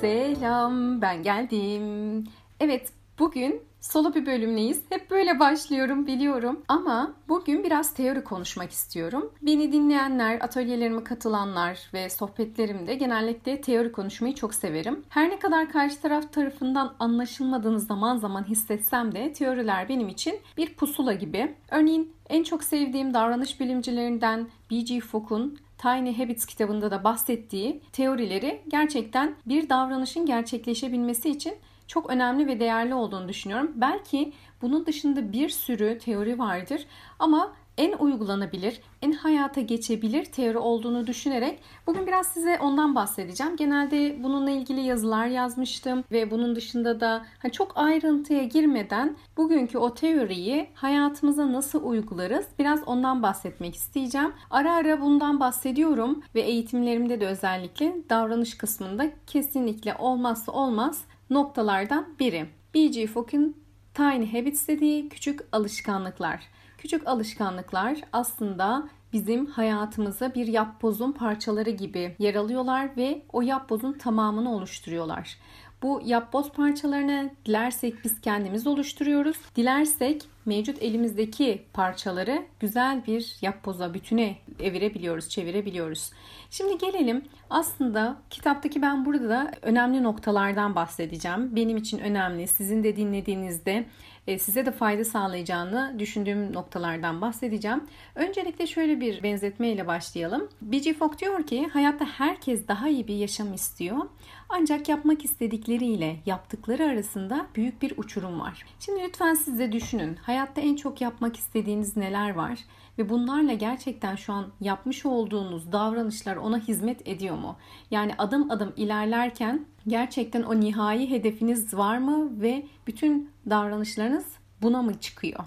Selam, ben geldim. Evet, bugün solo bir bölümleyiz. Hep böyle başlıyorum biliyorum. Ama bugün biraz teori konuşmak istiyorum. Beni dinleyenler, atölyelerime katılanlar ve sohbetlerimde genellikle teori konuşmayı çok severim. Her ne kadar karşı taraf tarafından anlaşılmadığını zaman zaman hissetsem de teoriler benim için bir pusula gibi. Örneğin en çok sevdiğim davranış bilimcilerinden B.G. Fogg'un Tiny Habits kitabında da bahsettiği teorileri gerçekten bir davranışın gerçekleşebilmesi için çok önemli ve değerli olduğunu düşünüyorum. Belki bunun dışında bir sürü teori vardır ama en uygulanabilir, en hayata geçebilir teori olduğunu düşünerek bugün biraz size ondan bahsedeceğim. Genelde bununla ilgili yazılar yazmıştım ve bunun dışında da çok ayrıntıya girmeden bugünkü o teoriyi hayatımıza nasıl uygularız biraz ondan bahsetmek isteyeceğim. Ara ara bundan bahsediyorum ve eğitimlerimde de özellikle davranış kısmında kesinlikle olmazsa olmaz noktalardan biri. B.G. Fogg'un Tiny Habits dediği küçük alışkanlıklar. Küçük alışkanlıklar aslında bizim hayatımıza bir yapbozun parçaları gibi yer alıyorlar ve o yapbozun tamamını oluşturuyorlar. Bu yapboz parçalarını dilersek biz kendimiz oluşturuyoruz. Dilersek mevcut elimizdeki parçaları güzel bir yapboza, bütüne evirebiliyoruz, çevirebiliyoruz. Şimdi gelelim aslında kitaptaki ben burada da önemli noktalardan bahsedeceğim. Benim için önemli, sizin de dinlediğinizde size de fayda sağlayacağını düşündüğüm noktalardan bahsedeceğim. Öncelikle şöyle bir benzetme ile başlayalım. B.G. Fogg diyor ki hayatta herkes daha iyi bir yaşam istiyor. Ancak yapmak istedikleriyle yaptıkları arasında büyük bir uçurum var. Şimdi lütfen siz de düşünün. Hayatta en çok yapmak istediğiniz neler var? Ve bunlarla gerçekten şu an yapmış olduğunuz davranışlar ona hizmet ediyor mu? Yani adım adım ilerlerken gerçekten o nihai hedefiniz var mı ve bütün davranışlarınız buna mı çıkıyor?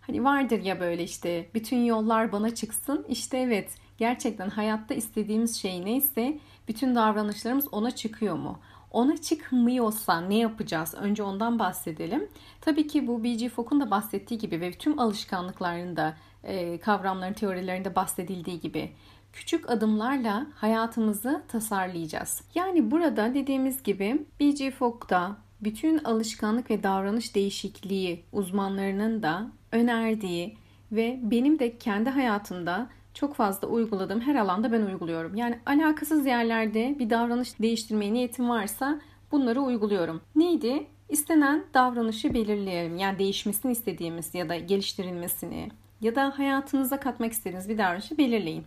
Hani vardır ya böyle işte bütün yollar bana çıksın. İşte evet gerçekten hayatta istediğimiz şey neyse bütün davranışlarımız ona çıkıyor mu? Ona çıkmıyorsa ne yapacağız? Önce ondan bahsedelim. Tabii ki bu B.G. Fogg'un da bahsettiği gibi ve tüm alışkanlıklarında, e, kavramların teorilerinde bahsedildiği gibi küçük adımlarla hayatımızı tasarlayacağız. Yani burada dediğimiz gibi B.G. Fogg'da bütün alışkanlık ve davranış değişikliği uzmanlarının da önerdiği ve benim de kendi hayatımda çok fazla uyguladığım her alanda ben uyguluyorum. Yani alakasız yerlerde bir davranış değiştirmeye niyetim varsa bunları uyguluyorum. Neydi? İstenen davranışı belirleyelim. Yani değişmesini istediğimiz ya da geliştirilmesini ya da hayatınıza katmak istediğiniz bir davranışı belirleyin.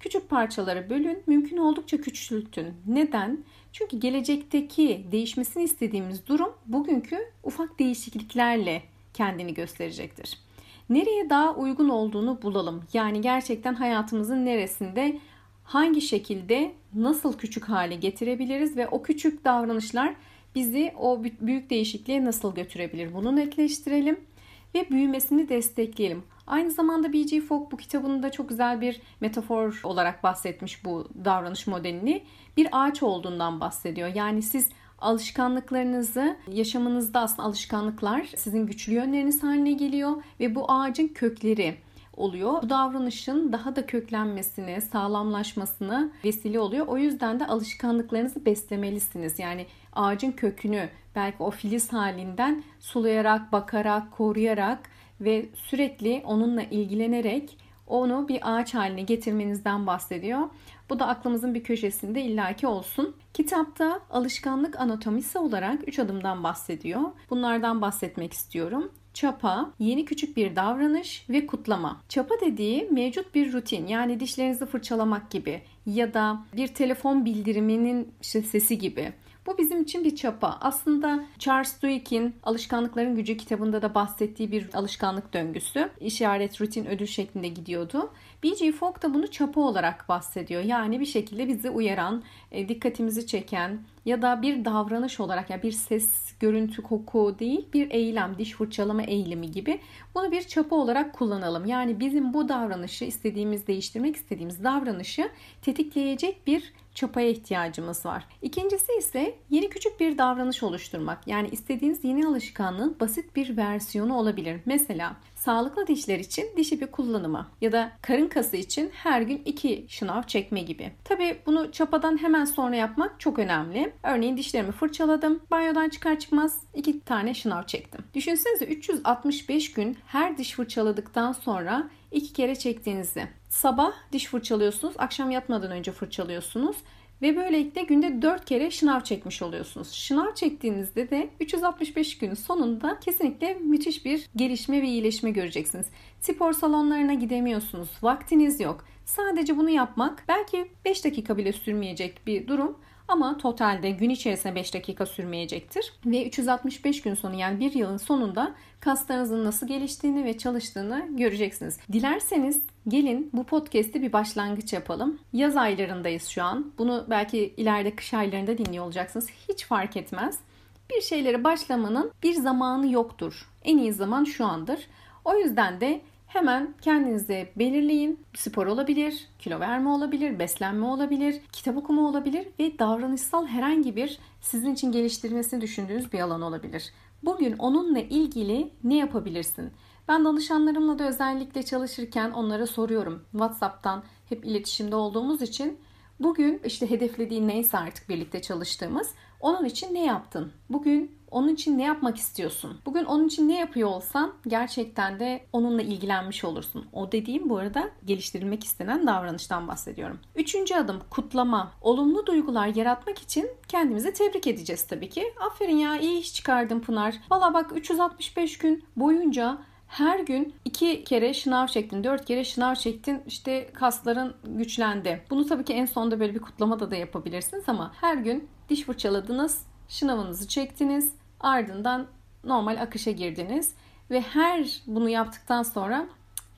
Küçük parçalara bölün, mümkün oldukça küçültün. Neden? Çünkü gelecekteki değişmesini istediğimiz durum bugünkü ufak değişikliklerle kendini gösterecektir nereye daha uygun olduğunu bulalım. Yani gerçekten hayatımızın neresinde hangi şekilde nasıl küçük hale getirebiliriz ve o küçük davranışlar bizi o büyük değişikliğe nasıl götürebilir? Bunu netleştirelim ve büyümesini destekleyelim. Aynı zamanda B.G. Fogg bu kitabında çok güzel bir metafor olarak bahsetmiş bu davranış modelini. Bir ağaç olduğundan bahsediyor. Yani siz alışkanlıklarınızı yaşamınızda aslında alışkanlıklar sizin güçlü yönleriniz haline geliyor ve bu ağacın kökleri oluyor. Bu davranışın daha da köklenmesini, sağlamlaşmasını vesile oluyor. O yüzden de alışkanlıklarınızı beslemelisiniz. Yani ağacın kökünü belki o filiz halinden sulayarak, bakarak, koruyarak ve sürekli onunla ilgilenerek onu bir ağaç haline getirmenizden bahsediyor. Bu da aklımızın bir köşesinde illaki olsun. Kitapta alışkanlık anatomisi olarak 3 adımdan bahsediyor. Bunlardan bahsetmek istiyorum. Çapa, yeni küçük bir davranış ve kutlama. Çapa dediği mevcut bir rutin yani dişlerinizi fırçalamak gibi ya da bir telefon bildiriminin sesi gibi. Bu bizim için bir çapa. Aslında Charles Duhick'in Alışkanlıkların Gücü kitabında da bahsettiği bir alışkanlık döngüsü. İşaret, rutin, ödül şeklinde gidiyordu. B.G. Fogg da bunu çapa olarak bahsediyor. Yani bir şekilde bizi uyaran, e, dikkatimizi çeken ya da bir davranış olarak ya yani bir ses, görüntü, koku değil bir eylem, diş fırçalama eğilimi gibi bunu bir çapa olarak kullanalım. Yani bizim bu davranışı istediğimiz, değiştirmek istediğimiz davranışı tetikleyecek bir çapaya ihtiyacımız var. İkincisi ise yeni küçük bir davranış oluşturmak. Yani istediğiniz yeni alışkanlığın basit bir versiyonu olabilir. Mesela sağlıklı dişler için diş ipi kullanımı ya da karın kası için her gün iki şınav çekme gibi. Tabi bunu çapadan hemen sonra yapmak çok önemli. Örneğin dişlerimi fırçaladım. Banyodan çıkar çıkmaz iki tane şınav çektim. Düşünsenize 365 gün her diş fırçaladıktan sonra iki kere çektiğinizi. Sabah diş fırçalıyorsunuz, akşam yatmadan önce fırçalıyorsunuz ve böylelikle günde 4 kere şınav çekmiş oluyorsunuz. Şınav çektiğinizde de 365 günün sonunda kesinlikle müthiş bir gelişme ve iyileşme göreceksiniz. Spor salonlarına gidemiyorsunuz, vaktiniz yok. Sadece bunu yapmak belki 5 dakika bile sürmeyecek bir durum ama totalde gün içerisinde 5 dakika sürmeyecektir. Ve 365 gün sonu yani bir yılın sonunda kaslarınızın nasıl geliştiğini ve çalıştığını göreceksiniz. Dilerseniz gelin bu podcast'i bir başlangıç yapalım. Yaz aylarındayız şu an. Bunu belki ileride kış aylarında dinliyor olacaksınız. Hiç fark etmez. Bir şeylere başlamanın bir zamanı yoktur. En iyi zaman şu andır. O yüzden de Hemen kendinize belirleyin. Spor olabilir, kilo verme olabilir, beslenme olabilir, kitap okuma olabilir ve davranışsal herhangi bir sizin için geliştirmesini düşündüğünüz bir alan olabilir. Bugün onunla ilgili ne yapabilirsin? Ben danışanlarımla da özellikle çalışırken onlara soruyorum. WhatsApp'tan hep iletişimde olduğumuz için bugün işte hedeflediğin neyse artık birlikte çalıştığımız onun için ne yaptın? Bugün onun için ne yapmak istiyorsun? Bugün onun için ne yapıyor olsan gerçekten de onunla ilgilenmiş olursun. O dediğim bu arada geliştirilmek istenen davranıştan bahsediyorum. Üçüncü adım kutlama. Olumlu duygular yaratmak için kendimizi tebrik edeceğiz tabii ki. Aferin ya iyi iş çıkardın Pınar. Valla bak 365 gün boyunca her gün iki kere şınav çektin, dört kere şınav çektin, işte kasların güçlendi. Bunu tabii ki en sonda böyle bir kutlamada da yapabilirsiniz ama her gün diş fırçaladınız, şınavınızı çektiniz, ardından normal akışa girdiniz ve her bunu yaptıktan sonra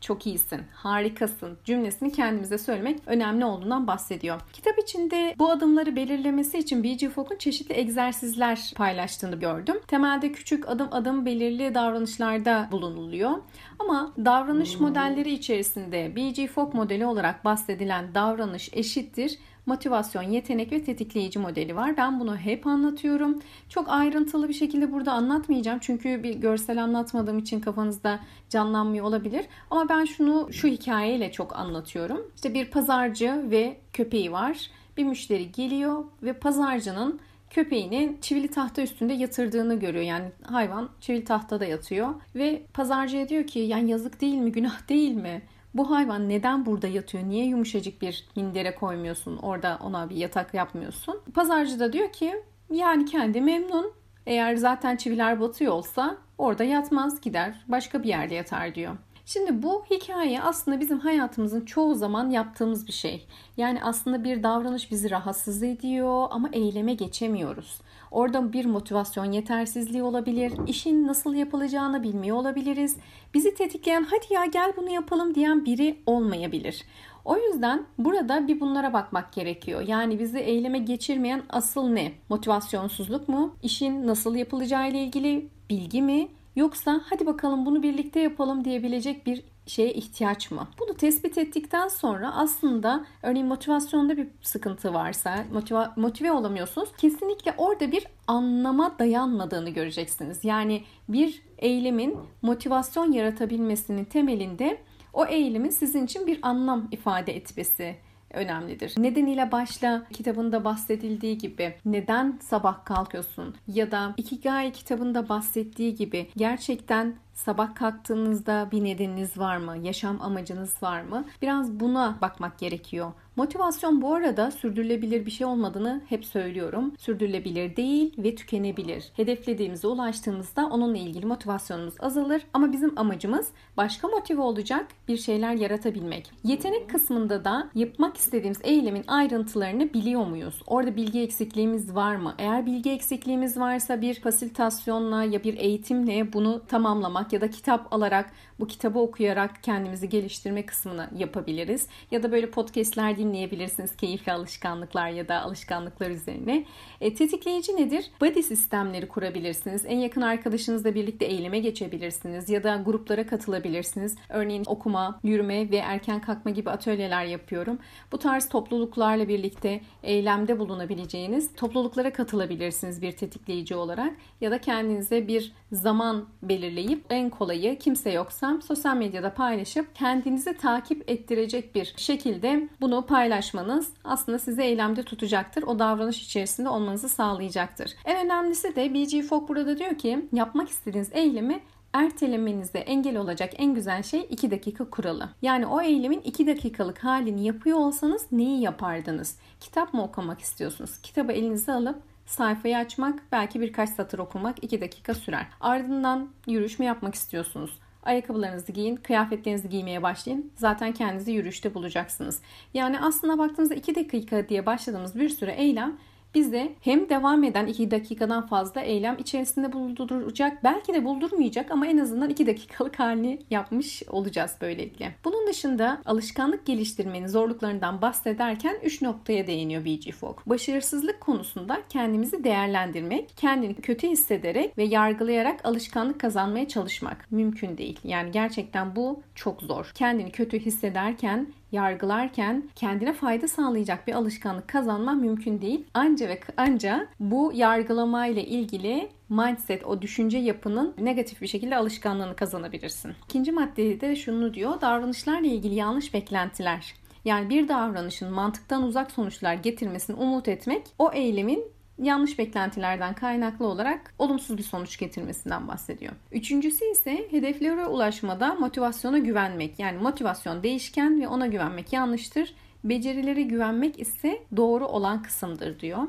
çok iyisin, harikasın cümlesini kendimize söylemek önemli olduğundan bahsediyor. Kitap içinde bu adımları belirlemesi için B.G. Fogg'un çeşitli egzersizler paylaştığını gördüm. Temelde küçük adım adım belirli davranışlarda bulunuluyor. Ama davranış modelleri içerisinde B.G. Fogg modeli olarak bahsedilen davranış eşittir motivasyon, yetenek ve tetikleyici modeli var. Ben bunu hep anlatıyorum. Çok ayrıntılı bir şekilde burada anlatmayacağım. Çünkü bir görsel anlatmadığım için kafanızda canlanmıyor olabilir. Ama ben şunu şu hikayeyle çok anlatıyorum. İşte bir pazarcı ve köpeği var. Bir müşteri geliyor ve pazarcının köpeğini çivili tahta üstünde yatırdığını görüyor. Yani hayvan çivili tahtada yatıyor ve pazarcıya diyor ki yani yazık değil mi, günah değil mi? Bu hayvan neden burada yatıyor? Niye yumuşacık bir mindere koymuyorsun? Orada ona bir yatak yapmıyorsun. Pazarcı da diyor ki yani kendi memnun. Eğer zaten çiviler batıyor olsa orada yatmaz gider başka bir yerde yatar diyor. Şimdi bu hikaye aslında bizim hayatımızın çoğu zaman yaptığımız bir şey. Yani aslında bir davranış bizi rahatsız ediyor ama eyleme geçemiyoruz. Orada bir motivasyon yetersizliği olabilir. İşin nasıl yapılacağını bilmiyor olabiliriz. Bizi tetikleyen hadi ya gel bunu yapalım diyen biri olmayabilir. O yüzden burada bir bunlara bakmak gerekiyor. Yani bizi eyleme geçirmeyen asıl ne? Motivasyonsuzluk mu? İşin nasıl yapılacağı ile ilgili bilgi mi? Yoksa hadi bakalım bunu birlikte yapalım diyebilecek bir şeye ihtiyaç mı? Bunu tespit ettikten sonra aslında örneğin motivasyonda bir sıkıntı varsa, motive, motive olamıyorsunuz. Kesinlikle orada bir anlama dayanmadığını göreceksiniz. Yani bir eylemin motivasyon yaratabilmesinin temelinde o eylemin sizin için bir anlam ifade etmesi önemlidir. Nedeniyle başla kitabında bahsedildiği gibi neden sabah kalkıyorsun ya da Ikigai kitabında bahsettiği gibi gerçekten Sabah kalktığınızda bir nedeniniz var mı? Yaşam amacınız var mı? Biraz buna bakmak gerekiyor. Motivasyon bu arada sürdürülebilir bir şey olmadığını hep söylüyorum. Sürdürülebilir değil ve tükenebilir. Hedeflediğimize ulaştığımızda onunla ilgili motivasyonumuz azalır ama bizim amacımız başka motive olacak bir şeyler yaratabilmek. Yetenek kısmında da yapmak istediğimiz eylemin ayrıntılarını biliyor muyuz? Orada bilgi eksikliğimiz var mı? Eğer bilgi eksikliğimiz varsa bir fasilitasyonla ya bir eğitimle bunu tamamlamak ya da kitap alarak bu kitabı okuyarak kendimizi geliştirme kısmını yapabiliriz. Ya da böyle podcastler dinleyebilirsiniz keyifli alışkanlıklar ya da alışkanlıklar üzerine. E, tetikleyici nedir? Body sistemleri kurabilirsiniz. En yakın arkadaşınızla birlikte eyleme geçebilirsiniz ya da gruplara katılabilirsiniz. Örneğin okuma, yürüme ve erken kalkma gibi atölyeler yapıyorum. Bu tarz topluluklarla birlikte eylemde bulunabileceğiniz topluluklara katılabilirsiniz bir tetikleyici olarak ya da kendinize bir zaman belirleyip en kolayı kimse yoksa sosyal medyada paylaşıp kendinizi takip ettirecek bir şekilde bunu paylaşmanız aslında sizi eylemde tutacaktır. O davranış içerisinde olmanızı sağlayacaktır. En önemlisi de BG Fogg burada diyor ki yapmak istediğiniz eylemi ertelemenize engel olacak en güzel şey 2 dakika kuralı. Yani o eylemin 2 dakikalık halini yapıyor olsanız neyi yapardınız? Kitap mı okumak istiyorsunuz? Kitabı elinize alıp sayfayı açmak, belki birkaç satır okumak 2 dakika sürer. Ardından yürüyüş mü yapmak istiyorsunuz? Ayakkabılarınızı giyin, kıyafetlerinizi giymeye başlayın. Zaten kendinizi yürüyüşte bulacaksınız. Yani aslında baktığınızda 2 dakika diye başladığımız bir süre eylem bize hem devam eden 2 dakikadan fazla eylem içerisinde bulduracak, belki de buldurmayacak ama en azından 2 dakikalık halini yapmış olacağız böylelikle. Bunun dışında alışkanlık geliştirmenin zorluklarından bahsederken 3 noktaya değiniyor B.G. Fogg. Başarısızlık konusunda kendimizi değerlendirmek, kendini kötü hissederek ve yargılayarak alışkanlık kazanmaya çalışmak mümkün değil. Yani gerçekten bu çok zor. Kendini kötü hissederken yargılarken kendine fayda sağlayacak bir alışkanlık kazanma mümkün değil. Anca ve anca bu yargılama ile ilgili mindset, o düşünce yapının negatif bir şekilde alışkanlığını kazanabilirsin. İkinci maddede de şunu diyor. Davranışlarla ilgili yanlış beklentiler. Yani bir davranışın mantıktan uzak sonuçlar getirmesini umut etmek o eylemin yanlış beklentilerden kaynaklı olarak olumsuz bir sonuç getirmesinden bahsediyor. Üçüncüsü ise hedeflere ulaşmada motivasyona güvenmek. Yani motivasyon değişken ve ona güvenmek yanlıştır. Becerilere güvenmek ise doğru olan kısımdır diyor.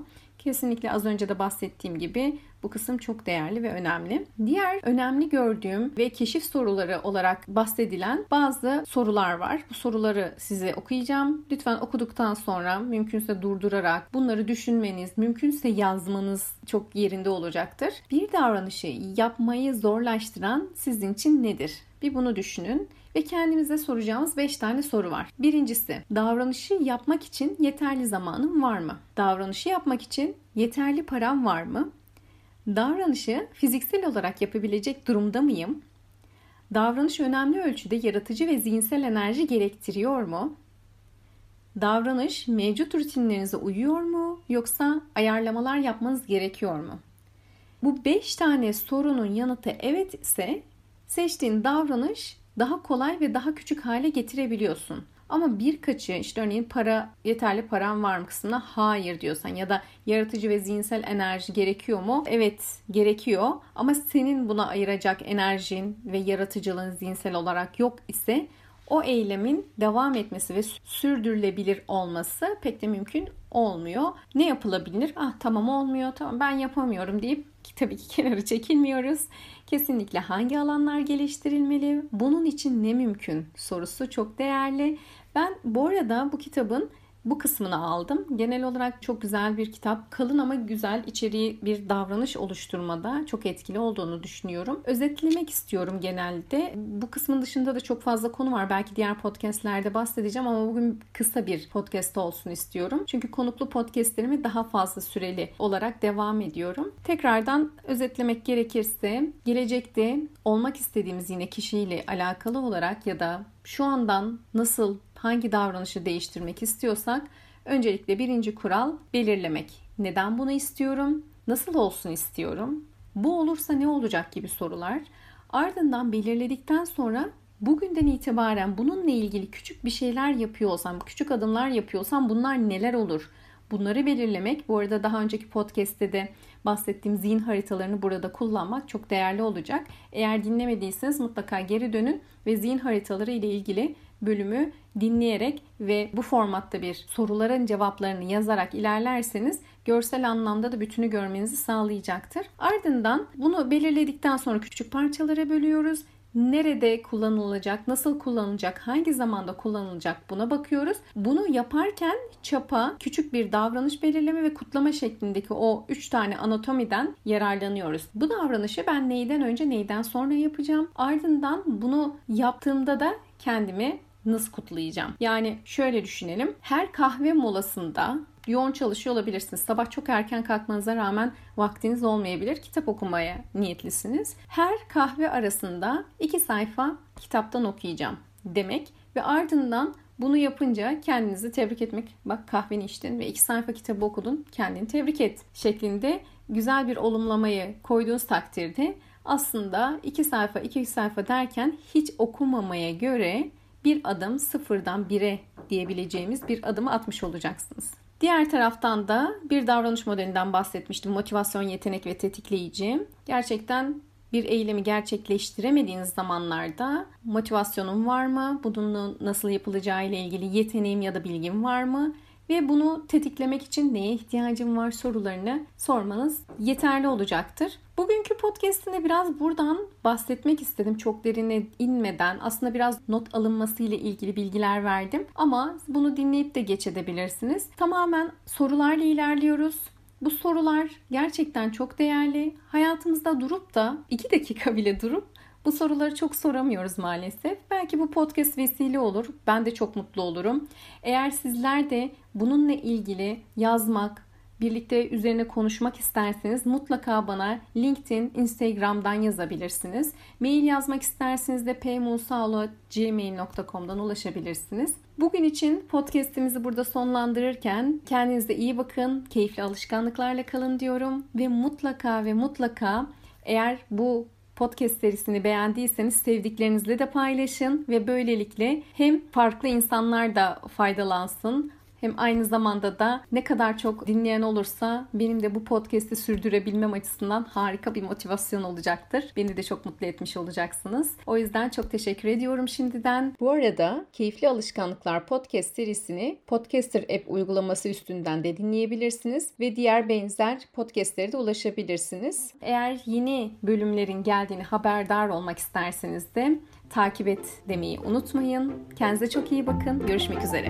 Kesinlikle az önce de bahsettiğim gibi bu kısım çok değerli ve önemli. Diğer önemli gördüğüm ve keşif soruları olarak bahsedilen bazı sorular var. Bu soruları size okuyacağım. Lütfen okuduktan sonra mümkünse durdurarak bunları düşünmeniz, mümkünse yazmanız çok yerinde olacaktır. Bir davranışı yapmayı zorlaştıran sizin için nedir? Bir bunu düşünün ve kendimize soracağımız 5 tane soru var. Birincisi, davranışı yapmak için yeterli zamanım var mı? Davranışı yapmak için yeterli param var mı? Davranışı fiziksel olarak yapabilecek durumda mıyım? Davranış önemli ölçüde yaratıcı ve zihinsel enerji gerektiriyor mu? Davranış mevcut rutinlerinize uyuyor mu yoksa ayarlamalar yapmanız gerekiyor mu? Bu 5 tane sorunun yanıtı evet ise seçtiğin davranış daha kolay ve daha küçük hale getirebiliyorsun. Ama birkaçı işte örneğin para yeterli param var mı kısmına hayır diyorsan ya da yaratıcı ve zihinsel enerji gerekiyor mu? Evet gerekiyor ama senin buna ayıracak enerjin ve yaratıcılığın zihinsel olarak yok ise o eylemin devam etmesi ve sürdürülebilir olması pek de mümkün olmuyor. Ne yapılabilir? Ah tamam olmuyor, tamam ben yapamıyorum deyip tabii ki kenara çekilmiyoruz. Kesinlikle hangi alanlar geliştirilmeli? Bunun için ne mümkün? Sorusu çok değerli. Ben bu arada bu kitabın bu kısmını aldım. Genel olarak çok güzel bir kitap. Kalın ama güzel içeriği bir davranış oluşturmada çok etkili olduğunu düşünüyorum. Özetlemek istiyorum genelde. Bu kısmın dışında da çok fazla konu var. Belki diğer podcastlerde bahsedeceğim ama bugün kısa bir podcast olsun istiyorum. Çünkü konuklu podcastlerimi daha fazla süreli olarak devam ediyorum. Tekrardan özetlemek gerekirse gelecekte olmak istediğimiz yine kişiyle alakalı olarak ya da şu andan nasıl hangi davranışı değiştirmek istiyorsak öncelikle birinci kural belirlemek. Neden bunu istiyorum? Nasıl olsun istiyorum? Bu olursa ne olacak gibi sorular. Ardından belirledikten sonra bugünden itibaren bununla ilgili küçük bir şeyler yapıyor küçük adımlar yapıyorsam bunlar neler olur? Bunları belirlemek, bu arada daha önceki podcast'te de bahsettiğim zihin haritalarını burada kullanmak çok değerli olacak. Eğer dinlemediyseniz mutlaka geri dönün ve zihin haritaları ile ilgili bölümü dinleyerek ve bu formatta bir soruların cevaplarını yazarak ilerlerseniz görsel anlamda da bütünü görmenizi sağlayacaktır. Ardından bunu belirledikten sonra küçük parçalara bölüyoruz nerede kullanılacak, nasıl kullanılacak, hangi zamanda kullanılacak buna bakıyoruz. Bunu yaparken çapa, küçük bir davranış belirleme ve kutlama şeklindeki o 3 tane anatomiden yararlanıyoruz. Bu davranışı ben neyden önce neyden sonra yapacağım. Ardından bunu yaptığımda da kendimi nasıl kutlayacağım? Yani şöyle düşünelim. Her kahve molasında yoğun çalışıyor olabilirsiniz. Sabah çok erken kalkmanıza rağmen vaktiniz olmayabilir. Kitap okumaya niyetlisiniz. Her kahve arasında iki sayfa kitaptan okuyacağım demek ve ardından bunu yapınca kendinizi tebrik etmek. Bak kahveni içtin ve iki sayfa kitabı okudun. Kendini tebrik et şeklinde güzel bir olumlamayı koyduğunuz takdirde aslında iki sayfa iki sayfa derken hiç okumamaya göre bir adım sıfırdan bire diyebileceğimiz bir adımı atmış olacaksınız. Diğer taraftan da bir davranış modelinden bahsetmiştim. Motivasyon, yetenek ve tetikleyici. Gerçekten bir eylemi gerçekleştiremediğiniz zamanlarda motivasyonum var mı? Bunun nasıl yapılacağı ile ilgili yeteneğim ya da bilgim var mı? Ve bunu tetiklemek için neye ihtiyacım var sorularını sormanız yeterli olacaktır. Bugünkü podcast'inde biraz buradan bahsetmek istedim. Çok derine inmeden aslında biraz not alınması ile ilgili bilgiler verdim. Ama bunu dinleyip de geçebilirsiniz. Tamamen sorularla ilerliyoruz. Bu sorular gerçekten çok değerli. Hayatımızda durup da 2 dakika bile durup bu soruları çok soramıyoruz maalesef. Belki bu podcast vesile olur. Ben de çok mutlu olurum. Eğer sizler de bununla ilgili yazmak, birlikte üzerine konuşmak isterseniz mutlaka bana LinkedIn, Instagram'dan yazabilirsiniz. Mail yazmak isterseniz de pmusaolo.gmail.com'dan ulaşabilirsiniz. Bugün için podcast'imizi burada sonlandırırken kendinize iyi bakın, keyifli alışkanlıklarla kalın diyorum ve mutlaka ve mutlaka eğer bu podcast serisini beğendiyseniz sevdiklerinizle de paylaşın ve böylelikle hem farklı insanlar da faydalansın hem aynı zamanda da ne kadar çok dinleyen olursa benim de bu podcast'i sürdürebilmem açısından harika bir motivasyon olacaktır. Beni de çok mutlu etmiş olacaksınız. O yüzden çok teşekkür ediyorum şimdiden. Bu arada Keyifli Alışkanlıklar podcast serisini Podcaster app uygulaması üstünden de dinleyebilirsiniz ve diğer benzer podcastlere de ulaşabilirsiniz. Eğer yeni bölümlerin geldiğini haberdar olmak isterseniz de takip et demeyi unutmayın. Kendinize çok iyi bakın. Görüşmek üzere.